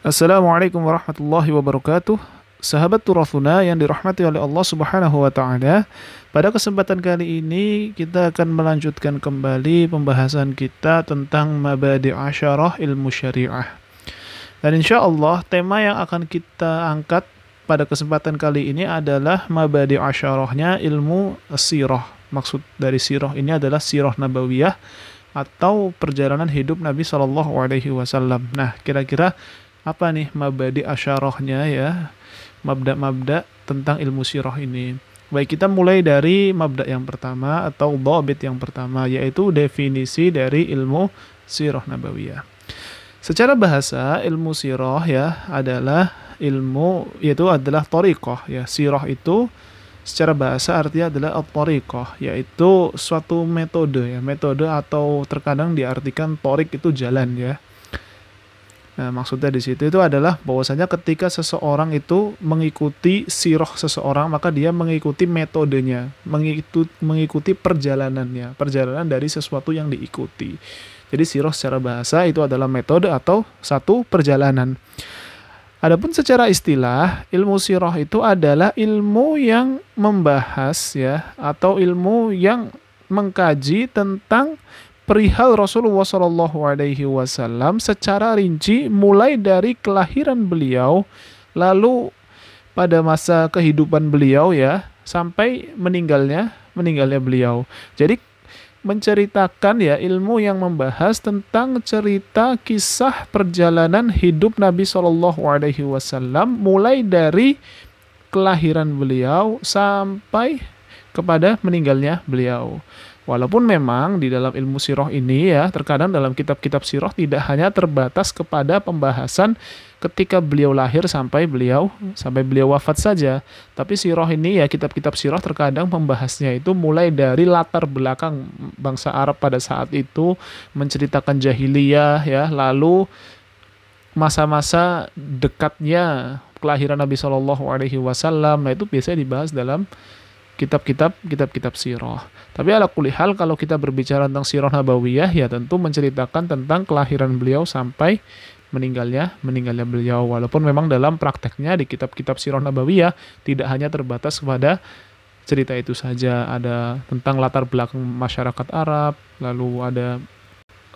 Assalamualaikum warahmatullahi wabarakatuh. Sahabat Turathuna yang dirahmati oleh Allah Subhanahu wa taala. Pada kesempatan kali ini kita akan melanjutkan kembali pembahasan kita tentang mabadi asyarah ilmu syariah. Dan insya Allah tema yang akan kita angkat pada kesempatan kali ini adalah mabadi asyarahnya ilmu sirah. Maksud dari sirah ini adalah sirah nabawiyah atau perjalanan hidup Nabi Shallallahu Alaihi Wasallam. Nah, kira-kira apa nih mabadi asyarahnya ya? Mabda-mabda tentang ilmu sirah ini. Baik, kita mulai dari mabda yang pertama atau dhabit yang pertama yaitu definisi dari ilmu sirah nabawiyah. Secara bahasa, ilmu sirah ya adalah ilmu yaitu adalah tariqah ya. Sirah itu secara bahasa artinya adalah at yaitu suatu metode ya, metode atau terkadang diartikan torik itu jalan ya. Nah, maksudnya di situ itu adalah bahwasanya ketika seseorang itu mengikuti siroh seseorang, maka dia mengikuti metodenya, mengikuti, mengikuti perjalanannya, perjalanan dari sesuatu yang diikuti. Jadi siroh secara bahasa itu adalah metode atau satu perjalanan. Adapun secara istilah, ilmu siroh itu adalah ilmu yang membahas ya atau ilmu yang mengkaji tentang perihal Rasulullah Shallallahu Alaihi Wasallam secara rinci mulai dari kelahiran beliau lalu pada masa kehidupan beliau ya sampai meninggalnya meninggalnya beliau. Jadi menceritakan ya ilmu yang membahas tentang cerita kisah perjalanan hidup Nabi Shallallahu Alaihi Wasallam mulai dari kelahiran beliau sampai kepada meninggalnya beliau. Walaupun memang di dalam ilmu siroh ini ya, terkadang dalam kitab-kitab siroh tidak hanya terbatas kepada pembahasan ketika beliau lahir sampai beliau sampai beliau wafat saja. Tapi siroh ini ya kitab-kitab siroh terkadang membahasnya itu mulai dari latar belakang bangsa Arab pada saat itu menceritakan jahiliyah ya, lalu masa-masa dekatnya kelahiran Nabi Shallallahu Alaihi Wasallam. Nah itu biasanya dibahas dalam kitab-kitab kitab-kitab sirah. Tapi ala kulihal kalau kita berbicara tentang sirah nabawiyah ya tentu menceritakan tentang kelahiran beliau sampai meninggalnya meninggalnya beliau. Walaupun memang dalam prakteknya di kitab-kitab sirah nabawiyah tidak hanya terbatas kepada cerita itu saja. Ada tentang latar belakang masyarakat Arab lalu ada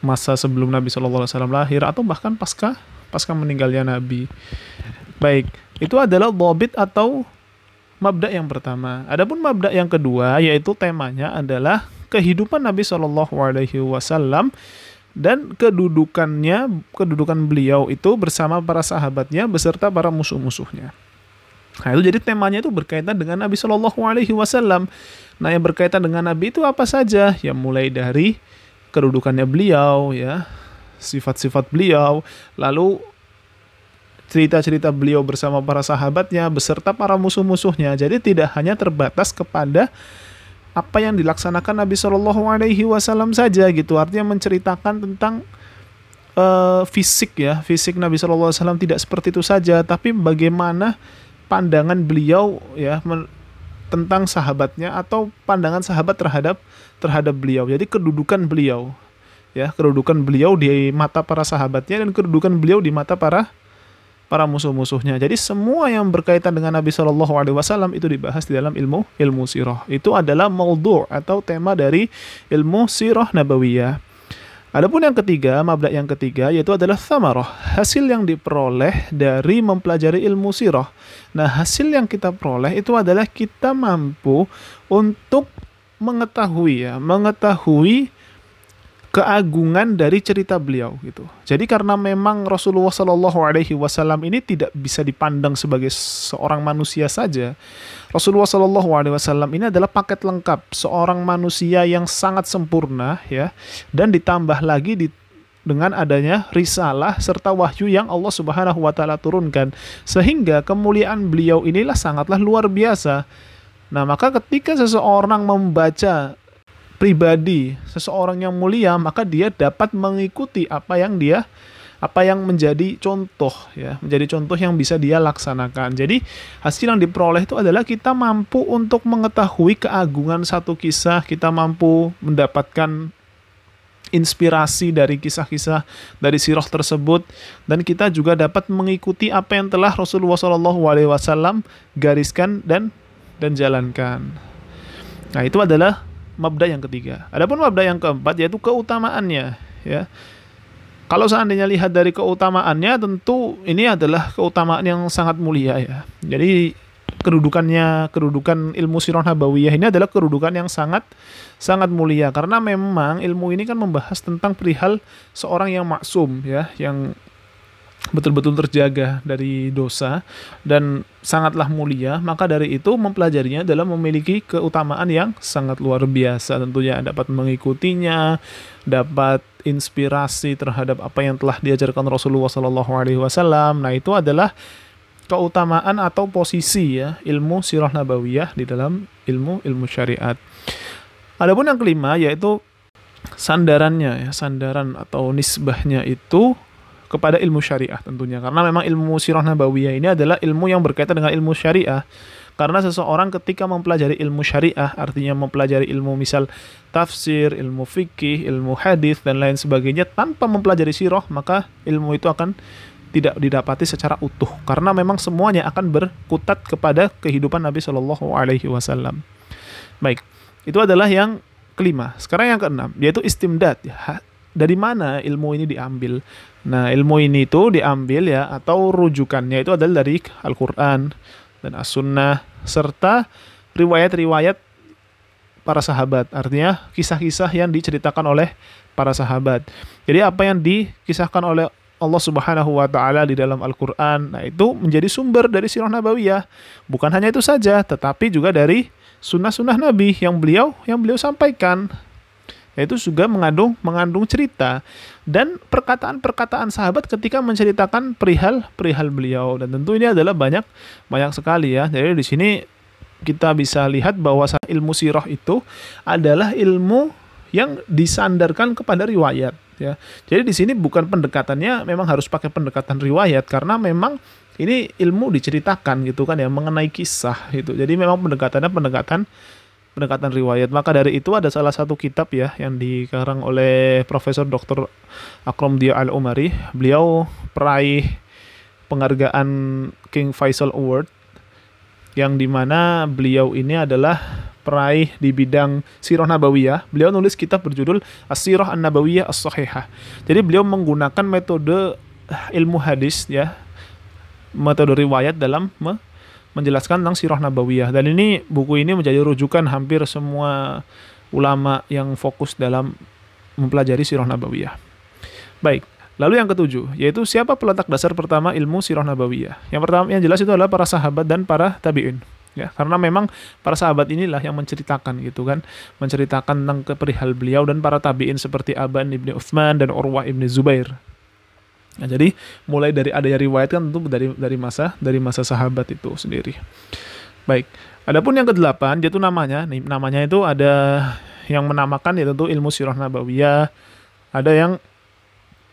masa sebelum Nabi Shallallahu Alaihi Wasallam lahir atau bahkan pasca pasca meninggalnya Nabi. Baik itu adalah bobit atau mabda yang pertama. Adapun mabda yang kedua yaitu temanya adalah kehidupan Nabi Shallallahu Alaihi Wasallam dan kedudukannya, kedudukan beliau itu bersama para sahabatnya beserta para musuh-musuhnya. Nah itu jadi temanya itu berkaitan dengan Nabi Shallallahu Alaihi Wasallam. Nah yang berkaitan dengan Nabi itu apa saja? Ya mulai dari kedudukannya beliau, ya sifat-sifat beliau, lalu cerita-cerita beliau bersama para sahabatnya beserta para musuh-musuhnya. Jadi tidak hanya terbatas kepada apa yang dilaksanakan Nabi Shallallahu Alaihi Wasallam saja gitu. Artinya menceritakan tentang uh, fisik ya, fisik Nabi Shallallahu Alaihi Wasallam tidak seperti itu saja, tapi bagaimana pandangan beliau ya tentang sahabatnya atau pandangan sahabat terhadap terhadap beliau. Jadi kedudukan beliau ya, kedudukan beliau di mata para sahabatnya dan kedudukan beliau di mata para para musuh-musuhnya. Jadi semua yang berkaitan dengan Nabi Shallallahu Alaihi Wasallam itu dibahas di dalam ilmu ilmu sirah. Itu adalah maudhu atau tema dari ilmu sirah nabawiyah. Adapun yang ketiga, mabda yang ketiga yaitu adalah thamarah, hasil yang diperoleh dari mempelajari ilmu sirah. Nah, hasil yang kita peroleh itu adalah kita mampu untuk mengetahui ya, mengetahui keagungan dari cerita beliau gitu. Jadi karena memang Rasulullah Shallallahu Alaihi Wasallam ini tidak bisa dipandang sebagai seorang manusia saja. Rasulullah Shallallahu Alaihi Wasallam ini adalah paket lengkap seorang manusia yang sangat sempurna ya dan ditambah lagi di dengan adanya risalah serta wahyu yang Allah Subhanahu wa taala turunkan sehingga kemuliaan beliau inilah sangatlah luar biasa. Nah, maka ketika seseorang membaca pribadi seseorang yang mulia maka dia dapat mengikuti apa yang dia apa yang menjadi contoh ya menjadi contoh yang bisa dia laksanakan jadi hasil yang diperoleh itu adalah kita mampu untuk mengetahui keagungan satu kisah kita mampu mendapatkan inspirasi dari kisah-kisah dari sirah tersebut dan kita juga dapat mengikuti apa yang telah Rasulullah SAW gariskan dan dan jalankan. Nah, itu adalah mabda yang ketiga. Adapun mabda yang keempat yaitu keutamaannya, ya. Kalau seandainya lihat dari keutamaannya tentu ini adalah keutamaan yang sangat mulia ya. Jadi kedudukannya kedudukan ilmu sirah nabawiyah ini adalah kedudukan yang sangat sangat mulia karena memang ilmu ini kan membahas tentang perihal seorang yang maksum ya yang betul-betul terjaga dari dosa dan sangatlah mulia maka dari itu mempelajarinya dalam memiliki keutamaan yang sangat luar biasa tentunya dapat mengikutinya dapat inspirasi terhadap apa yang telah diajarkan Rasulullah Shallallahu Alaihi Wasallam nah itu adalah keutamaan atau posisi ya ilmu sirah nabawiyah di dalam ilmu ilmu syariat. Adapun yang kelima yaitu sandarannya ya sandaran atau nisbahnya itu kepada ilmu syariah tentunya karena memang ilmu sirah nabawiyah ini adalah ilmu yang berkaitan dengan ilmu syariah karena seseorang ketika mempelajari ilmu syariah artinya mempelajari ilmu misal tafsir, ilmu fikih, ilmu hadis dan lain sebagainya tanpa mempelajari sirah maka ilmu itu akan tidak didapati secara utuh karena memang semuanya akan berkutat kepada kehidupan Nabi Shallallahu Alaihi Wasallam. Baik, itu adalah yang kelima. Sekarang yang keenam yaitu istimdad. Dari mana ilmu ini diambil? Nah, ilmu ini itu diambil ya atau rujukannya itu adalah dari Al-Qur'an dan As-Sunnah serta riwayat-riwayat para sahabat. Artinya kisah-kisah yang diceritakan oleh para sahabat. Jadi apa yang dikisahkan oleh Allah Subhanahu wa taala di dalam Al-Qur'an. Nah, itu menjadi sumber dari sirah nabawiyah. Bukan hanya itu saja, tetapi juga dari sunnah-sunnah Nabi yang beliau yang beliau sampaikan. Yaitu juga mengandung mengandung cerita dan perkataan-perkataan sahabat ketika menceritakan perihal-perihal beliau dan tentu ini adalah banyak banyak sekali ya. Jadi di sini kita bisa lihat bahwa ilmu sirah itu adalah ilmu yang disandarkan kepada riwayat ya. Jadi di sini bukan pendekatannya memang harus pakai pendekatan riwayat karena memang ini ilmu diceritakan gitu kan ya mengenai kisah gitu. Jadi memang pendekatannya pendekatan pendekatan riwayat. Maka dari itu ada salah satu kitab ya yang dikarang oleh Profesor Dr. Akram Dia Al Umari. Beliau peraih penghargaan King Faisal Award yang di mana beliau ini adalah peraih di bidang sirah nabawiyah. Beliau nulis kitab berjudul As-Sirah An-Nabawiyah As-Sahihah. Jadi beliau menggunakan metode ilmu hadis ya, metode riwayat dalam menjelaskan tentang sirah nabawiyah. Dan ini buku ini menjadi rujukan hampir semua ulama yang fokus dalam mempelajari sirah nabawiyah. Baik, Lalu yang ketujuh, yaitu siapa peletak dasar pertama ilmu sirah nabawiyah? Yang pertama yang jelas itu adalah para sahabat dan para tabi'in ya karena memang para sahabat inilah yang menceritakan gitu kan menceritakan tentang keperihal beliau dan para tabiin seperti Aban ibni Uthman dan Urwah ibni Zubair nah, jadi mulai dari adanya riwayat kan tentu dari dari masa dari masa sahabat itu sendiri baik adapun yang kedelapan yaitu namanya nih namanya itu ada yang menamakan ya tentu ilmu sirah nabawiyah ada yang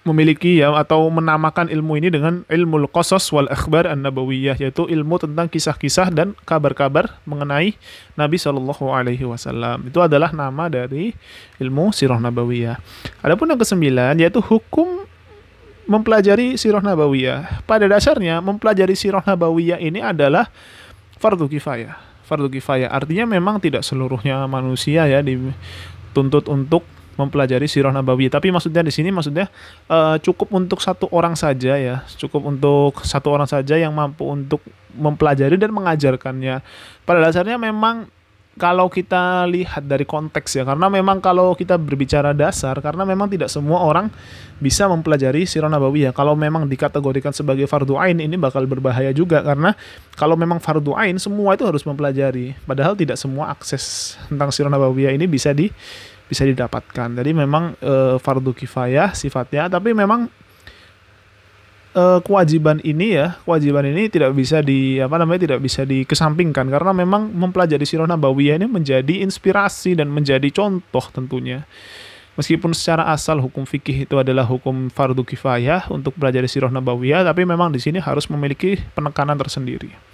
memiliki ya atau menamakan ilmu ini dengan ilmu qasas wal akhbar an-nabawiyah yaitu ilmu tentang kisah-kisah dan kabar-kabar mengenai Nabi Shallallahu alaihi wasallam. Itu adalah nama dari ilmu sirah nabawiyah. Adapun yang kesembilan yaitu hukum mempelajari sirah nabawiyah. Pada dasarnya mempelajari sirah nabawiyah ini adalah fardu kifayah. Fardu kifayah artinya memang tidak seluruhnya manusia ya dituntut untuk mempelajari sirah nabawi. Tapi maksudnya di sini maksudnya uh, cukup untuk satu orang saja ya, cukup untuk satu orang saja yang mampu untuk mempelajari dan mengajarkannya. Pada dasarnya memang kalau kita lihat dari konteks ya, karena memang kalau kita berbicara dasar, karena memang tidak semua orang bisa mempelajari sirah ya. Kalau memang dikategorikan sebagai fardu ain ini bakal berbahaya juga karena kalau memang fardu ain semua itu harus mempelajari. Padahal tidak semua akses tentang sirah nabawiyah ini bisa di bisa didapatkan. Jadi memang e, fardu kifayah sifatnya, tapi memang e, kewajiban ini ya, kewajiban ini tidak bisa di apa namanya tidak bisa dikesampingkan karena memang mempelajari sirah nabawiyah ini menjadi inspirasi dan menjadi contoh tentunya. Meskipun secara asal hukum fikih itu adalah hukum fardu kifayah untuk belajar sirah nabawiyah, tapi memang di sini harus memiliki penekanan tersendiri.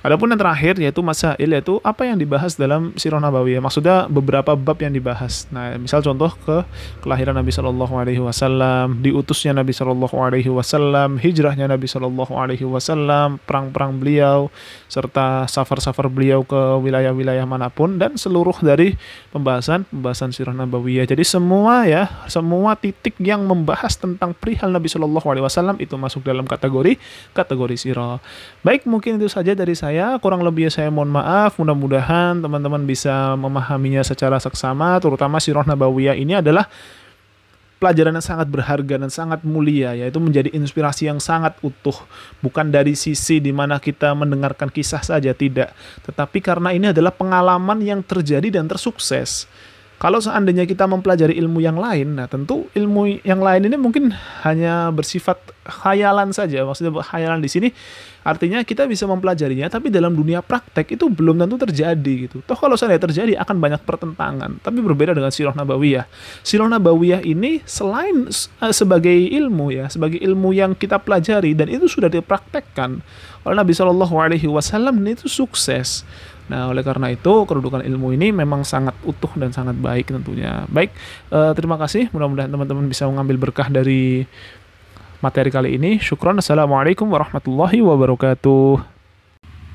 Adapun yang terakhir yaitu masail yaitu apa yang dibahas dalam Sirah Nabawiyah. Maksudnya beberapa bab yang dibahas. Nah, misal contoh ke kelahiran Nabi Shallallahu alaihi wasallam, diutusnya Nabi Shallallahu alaihi wasallam, hijrahnya Nabi Shallallahu alaihi wasallam, perang-perang beliau serta safar-safar beliau ke wilayah-wilayah mana pun dan seluruh dari pembahasan pembahasan Sirah Nabawiyah. Jadi semua ya, semua titik yang membahas tentang perihal Nabi Shallallahu alaihi wasallam itu masuk dalam kategori kategori sirah. Baik, mungkin itu saja dari saya saya. Kurang lebih saya mohon maaf. Mudah-mudahan teman-teman bisa memahaminya secara seksama. Terutama Sirah Nabawiyah ini adalah pelajaran yang sangat berharga dan sangat mulia yaitu menjadi inspirasi yang sangat utuh bukan dari sisi di mana kita mendengarkan kisah saja tidak tetapi karena ini adalah pengalaman yang terjadi dan tersukses kalau seandainya kita mempelajari ilmu yang lain, nah tentu ilmu yang lain ini mungkin hanya bersifat khayalan saja. Maksudnya khayalan di sini artinya kita bisa mempelajarinya, tapi dalam dunia praktek itu belum tentu terjadi gitu. Toh kalau seandainya terjadi akan banyak pertentangan. Tapi berbeda dengan Sirah Nabawiyah. Sirah Nabawiyah ini selain uh, sebagai ilmu ya, sebagai ilmu yang kita pelajari dan itu sudah dipraktekkan oleh Nabi Shallallahu Alaihi Wasallam itu sukses. Nah, oleh karena itu kedudukan ilmu ini memang sangat utuh dan sangat baik tentunya. Baik, uh, terima kasih. Mudah-mudahan teman-teman bisa mengambil berkah dari materi kali ini. Syukron. Assalamualaikum warahmatullahi wabarakatuh.